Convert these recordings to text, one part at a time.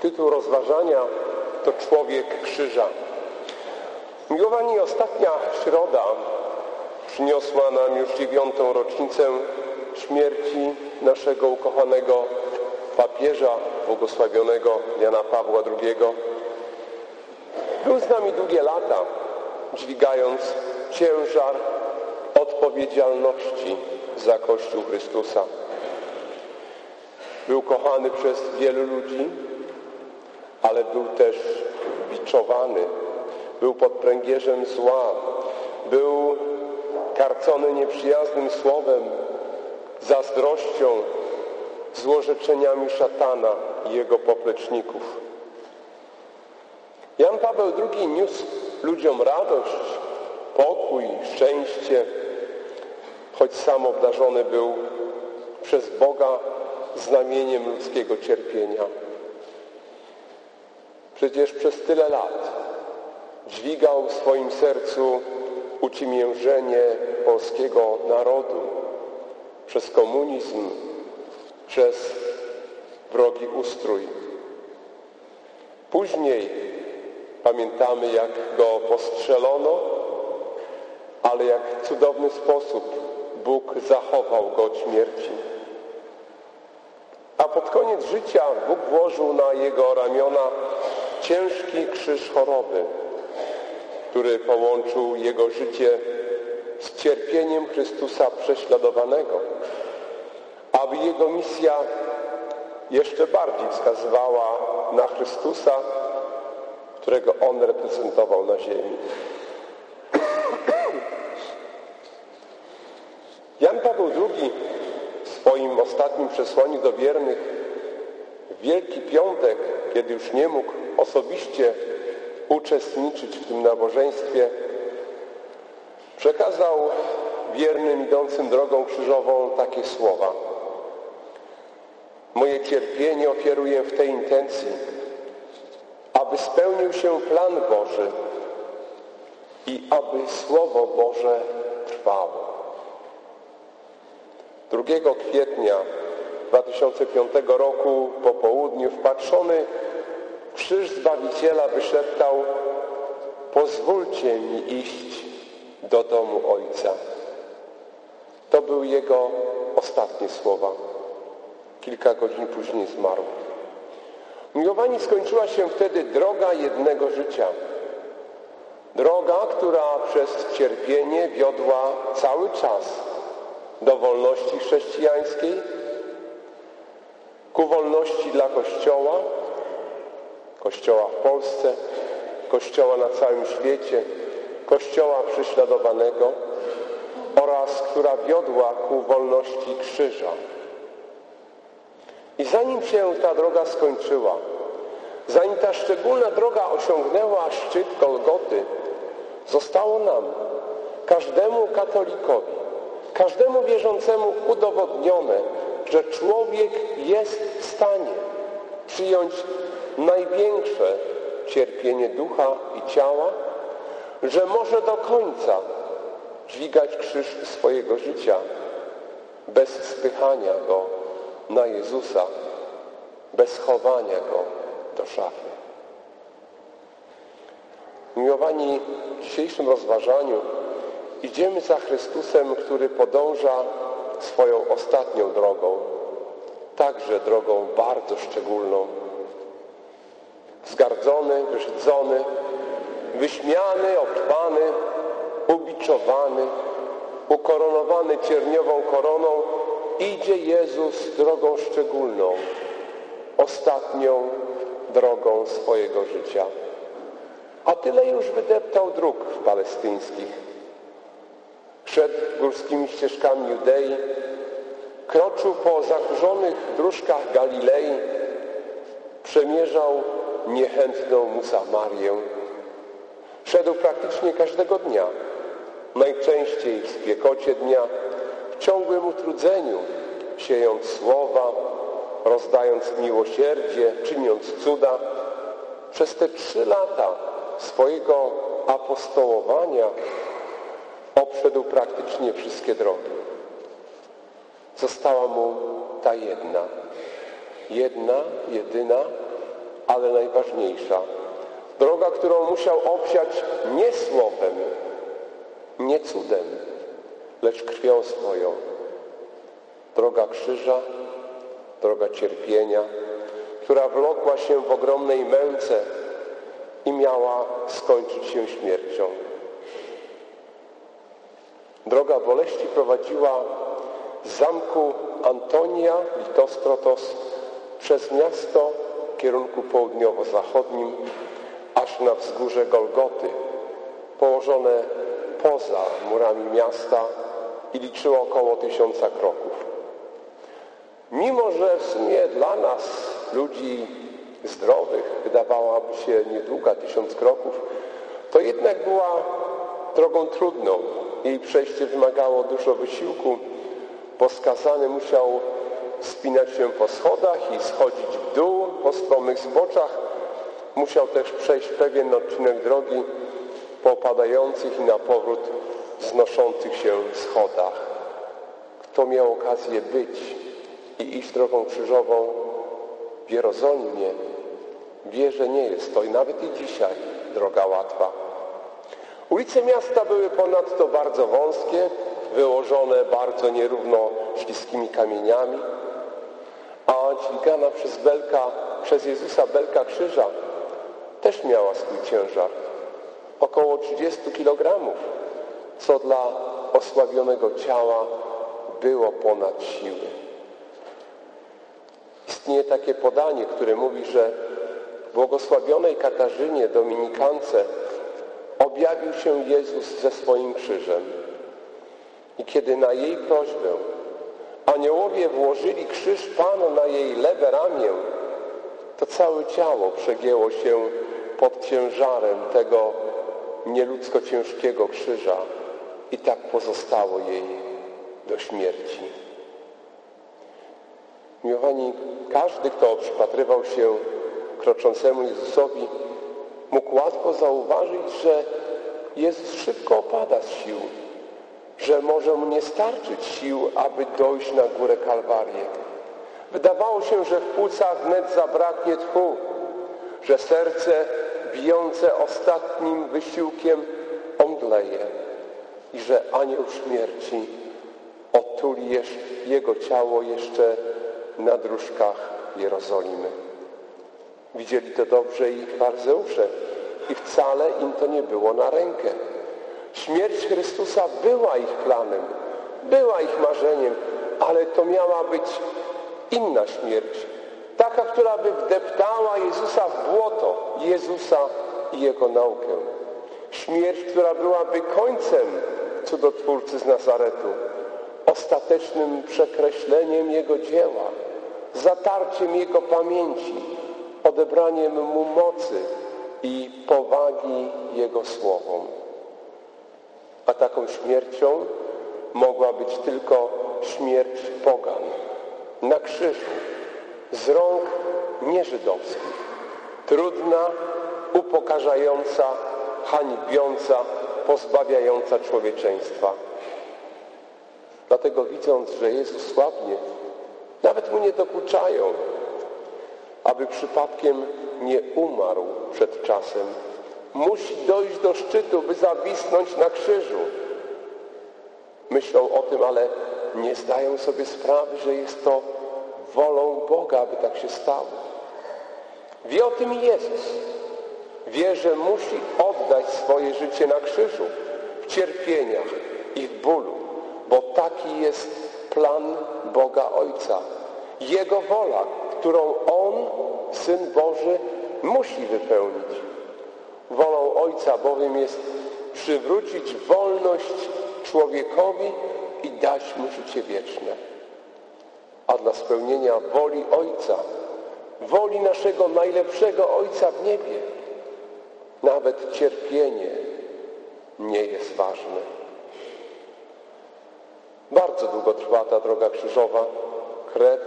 Tytuł rozważania to Człowiek Krzyża. Miłowani, ostatnia środa przyniosła nam już dziewiątą rocznicę śmierci naszego ukochanego papieża, błogosławionego Jana Pawła II. Był z nami długie lata, dźwigając ciężar odpowiedzialności za Kościół Chrystusa. Był kochany przez wielu ludzi, ale był też biczowany, był pod pręgierzem zła, był karcony nieprzyjaznym słowem, zazdrością, złorzeczeniami szatana i jego popleczników. Jan Paweł II niósł ludziom radość, pokój, szczęście, choć sam obdarzony był przez Boga znamieniem ludzkiego cierpienia. Przecież przez tyle lat dźwigał w swoim sercu uciemiężenie polskiego narodu przez komunizm, przez wrogi ustrój. Później pamiętamy, jak go postrzelono, ale jak w cudowny sposób Bóg zachował go od śmierci. A pod koniec życia Bóg włożył na jego ramiona ciężki krzyż choroby, który połączył jego życie z cierpieniem Chrystusa prześladowanego, aby jego misja jeszcze bardziej wskazywała na Chrystusa, którego on reprezentował na ziemi. Jan Paweł II w swoim ostatnim przesłaniu do wiernych Wielki Piątek, kiedy już nie mógł osobiście uczestniczyć w tym nabożeństwie, przekazał wiernym idącym drogą krzyżową takie słowa. Moje cierpienie ofiaruję w tej intencji, aby spełnił się plan Boży i aby Słowo Boże trwało. 2 kwietnia 2005 roku po południu wpatrzony krzyż Zbawiciela wyszeptał pozwólcie mi iść do domu Ojca. To były jego ostatnie słowa. Kilka godzin później zmarł. Miłowani skończyła się wtedy droga jednego życia. Droga, która przez cierpienie wiodła cały czas do wolności chrześcijańskiej, ku wolności dla Kościoła, Kościoła w Polsce, Kościoła na całym świecie, Kościoła prześladowanego oraz która wiodła ku wolności krzyża. I zanim się ta droga skończyła, zanim ta szczególna droga osiągnęła szczyt Golgoty, zostało nam, każdemu katolikowi, każdemu wierzącemu udowodnione, że człowiek jest w stanie przyjąć największe cierpienie ducha i ciała, że może do końca dźwigać krzyż swojego życia bez spychania go na Jezusa, bez chowania go do szafy. Miłowani, w dzisiejszym rozważaniu idziemy za Chrystusem, który podąża swoją ostatnią drogą, także drogą bardzo szczególną. Zgardzony, wyszydzony, wyśmiany, obtrwany, ubiczowany, ukoronowany cierniową koroną, idzie Jezus drogą szczególną, ostatnią drogą swojego życia. A tyle już wydeptał dróg palestyńskich. Szedł górskimi ścieżkami Judei, kroczył po zakurzonych dróżkach Galilei, przemierzał niechętną mu Samarię. Szedł praktycznie każdego dnia, najczęściej w spiekocie dnia, w ciągłym utrudzeniu, siejąc słowa, rozdając miłosierdzie, czyniąc cuda. Przez te trzy lata swojego apostołowania obszedł praktycznie wszystkie drogi. Została mu ta jedna, jedna, jedyna, ale najważniejsza. Droga, którą musiał obsiać nie słowem, nie cudem, lecz krwią swoją. Droga krzyża, droga cierpienia, która wlokła się w ogromnej męce i miała skończyć się śmiercią. Droga boleści prowadziła z zamku Antonia Litostrotos przez miasto w kierunku południowo-zachodnim aż na wzgórze Golgoty, położone poza murami miasta i liczyło około tysiąca kroków. Mimo, że w sumie dla nas, ludzi zdrowych, wydawałaby się niedługa, tysiąc kroków, to jednak była drogą trudną. Jej przejście wymagało dużo wysiłku, bo skazany musiał wspinać się po schodach i schodzić w dół po stromych zboczach. Musiał też przejść pewien odcinek drogi po opadających i na powrót wznoszących się schodach. Kto miał okazję być i iść drogą krzyżową w Jerozolimie, wie, że nie jest to i nawet i dzisiaj droga łatwa. Ulice miasta były ponadto bardzo wąskie, wyłożone bardzo nierówno śliskimi kamieniami, a dźwigana przez belka, przez Jezusa belka krzyża też miała swój ciężar. Około 30 kg, co dla osłabionego ciała było ponad siły. Istnieje takie podanie, które mówi, że błogosławionej Katarzynie Dominikance objawił się Jezus ze swoim krzyżem. I kiedy na jej prośbę aniołowie włożyli krzyż Pana na jej lewe ramię, to całe ciało przegięło się pod ciężarem tego nieludzko ciężkiego krzyża i tak pozostało jej do śmierci. Miłowani, każdy, kto przypatrywał się kroczącemu Jezusowi, mógł łatwo zauważyć, że Jezus szybko opada z sił, że może mu nie starczyć sił, aby dojść na górę Kalwarię. Wydawało się, że w płucach wnet zabraknie tchu, że serce bijące ostatnim wysiłkiem omdleje i że anioł śmierci otuli jego ciało jeszcze na dróżkach Jerozolimy. Widzieli to dobrze i farzeusze i wcale im to nie było na rękę. Śmierć Chrystusa była ich planem, była ich marzeniem, ale to miała być inna śmierć. Taka, która by wdeptała Jezusa w błoto, Jezusa i Jego naukę. Śmierć, która byłaby końcem cudotwórcy z Nazaretu, ostatecznym przekreśleniem Jego dzieła, zatarciem Jego pamięci, odebraniem Mu mocy i powagi Jego słowom. A taką śmiercią mogła być tylko śmierć pogan na krzyżu z rąk nieżydowskich. Trudna, upokarzająca, hańbiąca, pozbawiająca człowieczeństwa. Dlatego widząc, że Jezus słabnie, nawet mu nie dokuczają, aby przypadkiem nie umarł przed czasem. Musi dojść do szczytu, by zawisnąć na krzyżu. Myślą o tym, ale nie zdają sobie sprawy, że jest to wolą Boga, aby tak się stało. Wie o tym Jezus. Wie, że musi oddać swoje życie na krzyżu, w cierpieniach i w bólu, bo taki jest plan Boga Ojca. Jego wola, którą On, Syn Boży, musi wypełnić. Wolą Ojca bowiem jest przywrócić wolność człowiekowi i dać mu życie wieczne. A dla spełnienia woli Ojca, woli naszego najlepszego Ojca w niebie, nawet cierpienie nie jest ważne. Bardzo długo trwa ta droga krzyżowa. Krew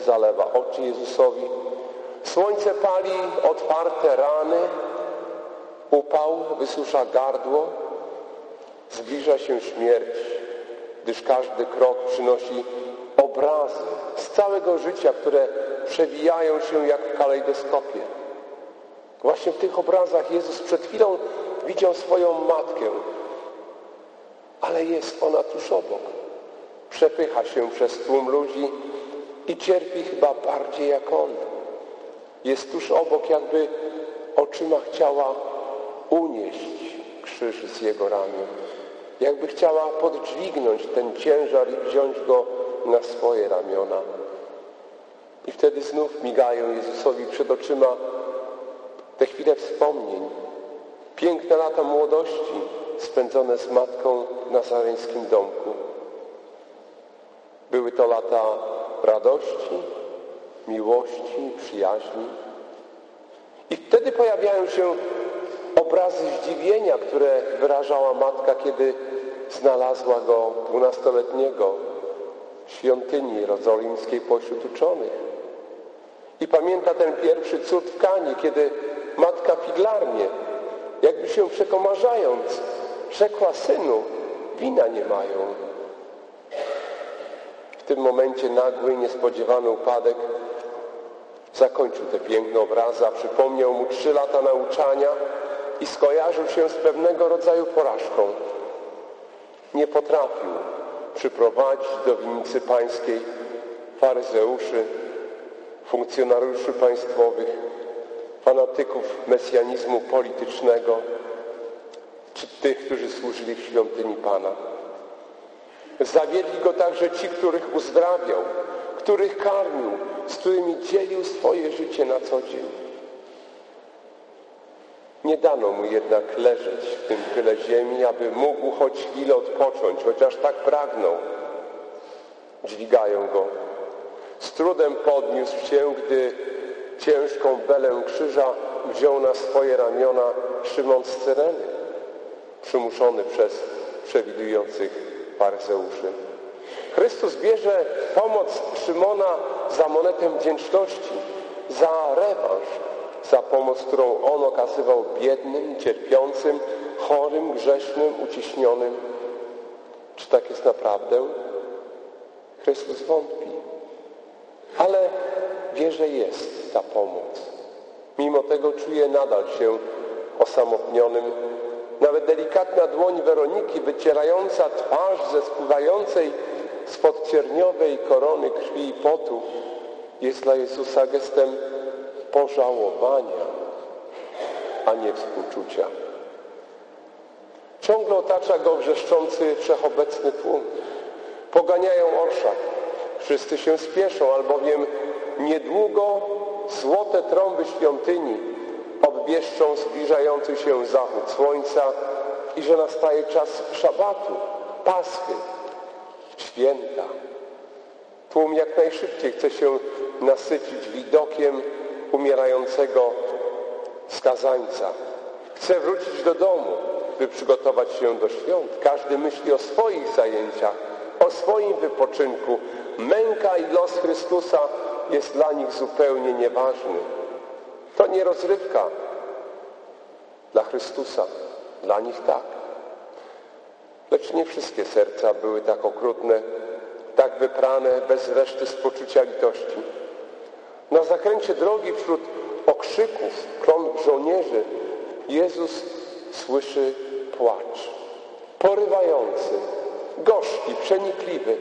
zalewa oczy Jezusowi. Słońce pali otwarte rany. Upał wysusza gardło. Zbliża się śmierć, gdyż każdy krok przynosi obrazy z całego życia, które przewijają się jak w kalejdoskopie. Właśnie w tych obrazach Jezus przed chwilą widział swoją matkę, ale jest ona tuż obok. Przepycha się przez tłum ludzi i cierpi chyba bardziej jak on. Jest tuż obok, jakby oczyma chciała unieść krzyż z jego ramion. Jakby chciała podźwignąć ten ciężar i wziąć go na swoje ramiona. I wtedy znów migają Jezusowi przed oczyma te chwile wspomnień. Piękne lata młodości spędzone z matką w nazareńskim domku. Były to lata radości, miłości, przyjaźni. I wtedy pojawiają się obrazy zdziwienia, które wyrażała matka, kiedy znalazła go dwunastoletniego w świątyni jerozolimskiej pośród uczonych. I pamięta ten pierwszy cud w Kanie, kiedy matka figlarnie, jakby się przekomarzając, rzekła synu, wina nie mają. Tym momencie nagły, niespodziewany upadek zakończył te piękne obrazy, przypomniał mu trzy lata nauczania i skojarzył się z pewnego rodzaju porażką. Nie potrafił przyprowadzić do winnicy pańskiej faryzeuszy, funkcjonariuszy państwowych, fanatyków mesjanizmu politycznego, czy tych, którzy służyli w świątyni Pana. Zawiedli go także ci, których uzdrawiał, których karmił, z którymi dzielił swoje życie na co dzień. Nie dano mu jednak leżeć w tym tyle ziemi, aby mógł choć chwilę odpocząć, chociaż tak pragnął. Dźwigają go. Z trudem podniósł się, gdy ciężką belę krzyża wziął na swoje ramiona Szymon z Cyreny, przymuszony przez przewidujących faryzeuszy. Chrystus bierze pomoc Szymona za monetę wdzięczności, za rewanż, za pomoc, którą On okazywał biednym, cierpiącym, chorym, grzesznym, uciśnionym. Czy tak jest naprawdę? Chrystus wątpi. Ale wie, że jest ta pomoc. Mimo tego czuje nadal się osamotnionym. Nawet delikatna dłoń Weroniki wycierająca twarz ze spływającej spod cierniowej korony krwi i potu jest dla Jezusa gestem pożałowania, a nie współczucia. Ciągle otacza go wrzeszczący wszechobecny tłum. Poganiają orszak. Wszyscy się spieszą, albowiem niedługo złote trąby świątyni obwieszczą zbliżający się zachód słońca i że nastaje czas szabatu, paschy, święta. Tłum jak najszybciej chce się nasycić widokiem umierającego skazańca. Chce wrócić do domu, by przygotować się do świąt. Każdy myśli o swoich zajęciach, o swoim wypoczynku. Męka i los Chrystusa jest dla nich zupełnie nieważny. To nie rozrywka. Dla Chrystusa, dla nich tak. Lecz nie wszystkie serca były tak okrutne, tak wyprane bez reszty spoczucia litości. Na zakręcie drogi wśród okrzyków, klątw żołnierzy Jezus słyszy płacz. Porywający, gorzki, przenikliwy.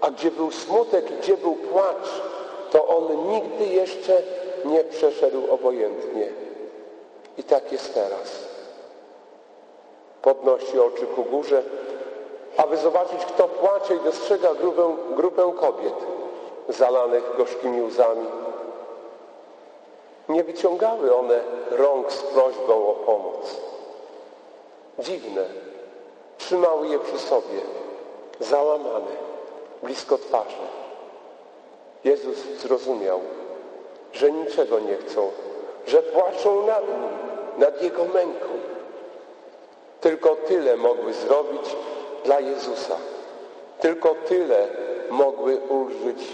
A gdzie był smutek, gdzie był płacz, to on nigdy jeszcze nie przeszedł obojętnie. I tak jest teraz. Podnosi oczy ku górze, aby zobaczyć, kto płacze i dostrzega grupę, grupę kobiet zalanych gorzkimi łzami. Nie wyciągały one rąk z prośbą o pomoc. Dziwne. Trzymały je przy sobie, załamane, blisko twarzy. Jezus zrozumiał, że niczego nie chcą, że płaczą nad Nim, nad Jego męką. Tylko tyle mogły zrobić dla Jezusa. Tylko tyle mogły ulżyć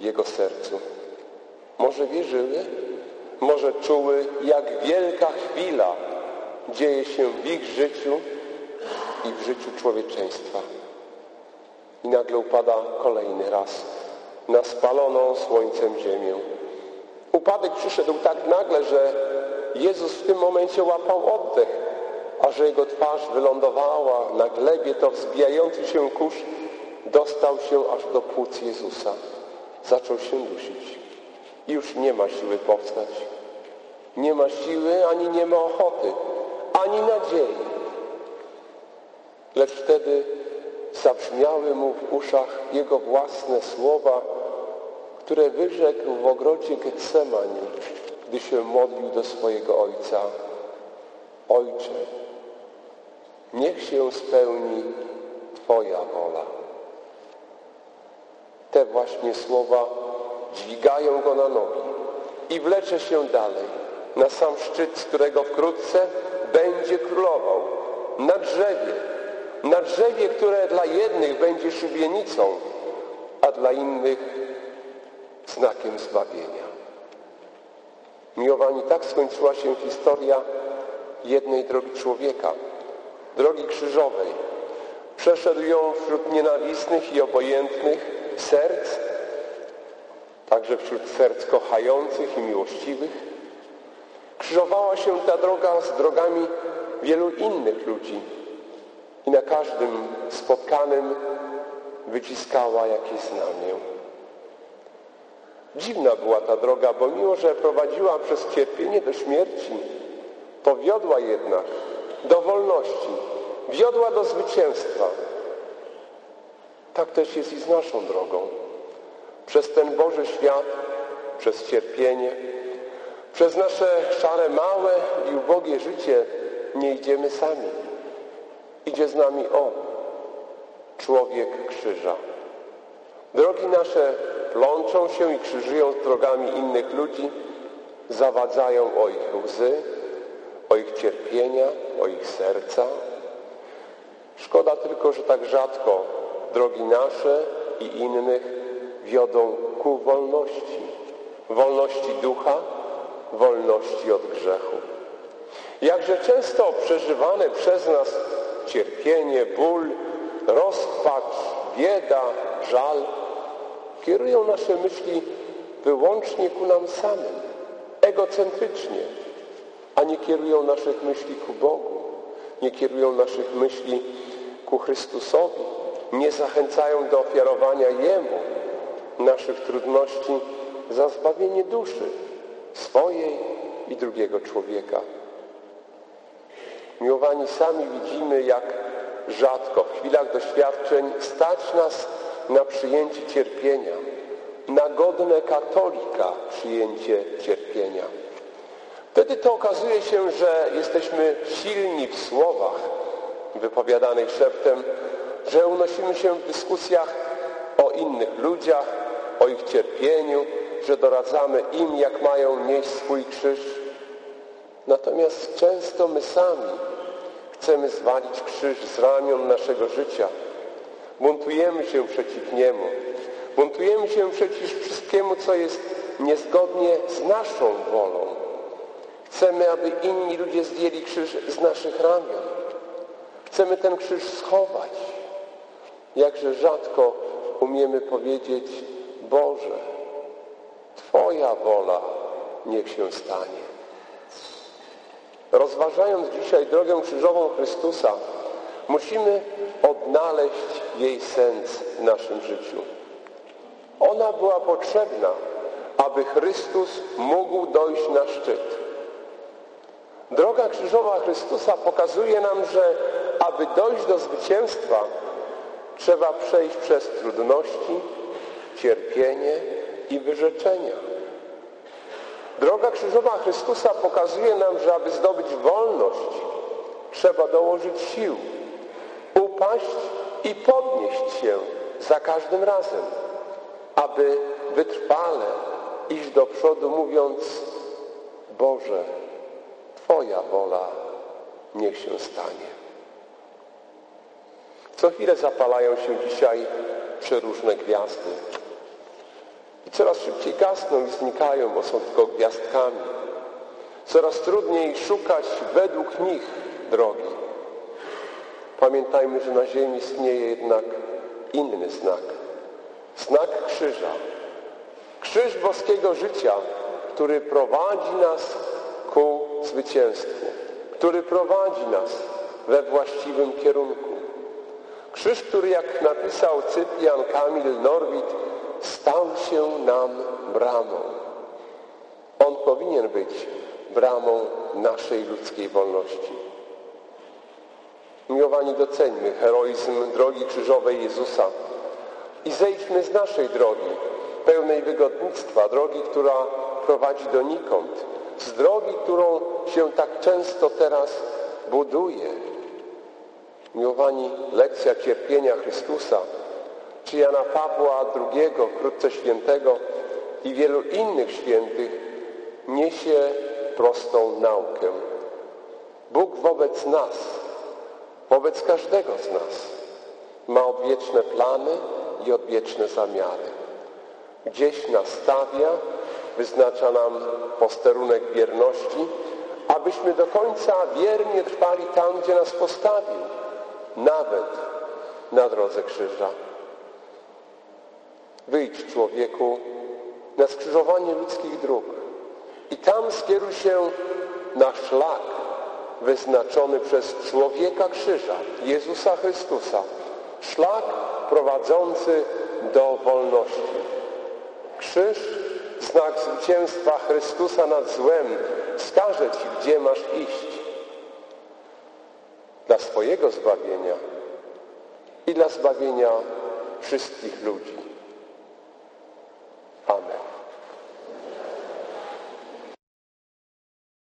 Jego sercu. Może wierzyły, może czuły, jak wielka chwila dzieje się w ich życiu i w życiu człowieczeństwa. I nagle upada kolejny raz na spaloną słońcem ziemię. Upadek przyszedł tak nagle, że Jezus w tym momencie łapał oddech, a że jego twarz wylądowała na glebie, to wzbijający się kurz dostał się aż do płuc Jezusa. Zaczął się dusić. I już nie ma siły powstać. Nie ma siły, ani nie ma ochoty, ani nadziei. Lecz wtedy zabrzmiały mu w uszach jego własne słowa, które wyrzekł w ogrodzie Getsemani, gdy się modlił do swojego Ojca. Ojcze, niech się spełni Twoja wola. Te właśnie słowa dźwigają go na nogi i wlecze się dalej, na sam szczyt, z którego wkrótce będzie królował, na drzewie, na drzewie, które dla jednych będzie szubienicą, a dla innych znakiem zbawienia. Miłowani, tak skończyła się historia jednej drogi człowieka, drogi krzyżowej. Przeszedł ją wśród nienawistnych i obojętnych serc, także wśród serc kochających i miłościwych. Krzyżowała się ta droga z drogami wielu innych ludzi i na każdym spotkanym wyciskała jakieś znamię. Dziwna była ta droga, bo mimo, że prowadziła przez cierpienie do śmierci, to wiodła jednak do wolności, wiodła do zwycięstwa. Tak też jest i z naszą drogą. Przez ten Boży świat, przez cierpienie, przez nasze szare, małe i ubogie życie nie idziemy sami. Idzie z nami On, człowiek krzyża. Drogi nasze plączą się i krzyżują z drogami innych ludzi, zawadzają o ich łzy, o ich cierpienia, o ich serca. Szkoda tylko, że tak rzadko drogi nasze i innych wiodą ku wolności. Wolności ducha, wolności od grzechu. Jakże często przeżywane przez nas cierpienie, ból, rozpacz, bieda, żal kierują nasze myśli wyłącznie ku nam samym, egocentrycznie, a nie kierują naszych myśli ku Bogu, nie kierują naszych myśli ku Chrystusowi, nie zachęcają do ofiarowania Jemu naszych trudności za zbawienie duszy swojej i drugiego człowieka. Miłowani sami widzimy, jak rzadko w chwilach doświadczeń stać nas na przyjęcie cierpienia, na godne katolika przyjęcie cierpienia. Wtedy to okazuje się, że jesteśmy silni w słowach wypowiadanych szeptem, że unosimy się w dyskusjach o innych ludziach, o ich cierpieniu, że doradzamy im, jak mają nieść swój krzyż. Natomiast często my sami chcemy zwalić krzyż z ramion naszego życia. Buntujemy się przeciw niemu. Buntujemy się przeciw wszystkiemu, co jest niezgodnie z naszą wolą. Chcemy, aby inni ludzie zdjęli krzyż z naszych ramion. Chcemy ten krzyż schować. Jakże rzadko umiemy powiedzieć Boże, Twoja wola niech się stanie. Rozważając dzisiaj drogę krzyżową Chrystusa, musimy odnaleźć jej sens w naszym życiu. Ona była potrzebna, aby Chrystus mógł dojść na szczyt. Droga krzyżowa Chrystusa pokazuje nam, że aby dojść do zwycięstwa, trzeba przejść przez trudności, cierpienie i wyrzeczenia. Droga krzyżowa Chrystusa pokazuje nam, że aby zdobyć wolność, trzeba dołożyć sił, upaść i podnieść się za każdym razem, aby wytrwale iść do przodu, mówiąc Boże, Twoja wola niech się stanie. Co chwilę zapalają się dzisiaj przeróżne gwiazdy. I coraz szybciej gasną i znikają, bo są tylko gwiazdkami. Coraz trudniej szukać według nich drogi. Pamiętajmy, że na ziemi istnieje jednak inny znak. Znak krzyża. Krzyż boskiego życia, który prowadzi nas ku zwycięstwu, który prowadzi nas we właściwym kierunku. Krzyż, który jak napisał Cyprian Kamil Norwid, stał się nam bramą. On powinien być bramą naszej ludzkiej wolności. Miłowani, doceńmy heroizm drogi krzyżowej Jezusa i zejdźmy z naszej drogi, pełnej wygodnictwa, drogi, która prowadzi donikąd, z drogi, którą się tak często teraz buduje. Miłowani, lekcja cierpienia Chrystusa, czy Jana Pawła II, wkrótce świętego i wielu innych świętych niesie prostą naukę. Bóg wobec nas, wobec każdego z nas ma odwieczne plany i odwieczne zamiary. Gdzieś nastawia, wyznacza nam posterunek wierności, abyśmy do końca wiernie trwali tam, gdzie nas postawił, nawet na drodze krzyża. Wyjdź człowieku na skrzyżowanie ludzkich dróg i tam skieruj się na szlak wyznaczony przez człowieka krzyża, Jezusa Chrystusa. Szlak prowadzący do wolności. Krzyż, znak zwycięstwa Chrystusa nad złem, wskaże Ci, gdzie masz iść. Dla swojego zbawienia i dla zbawienia wszystkich ludzi.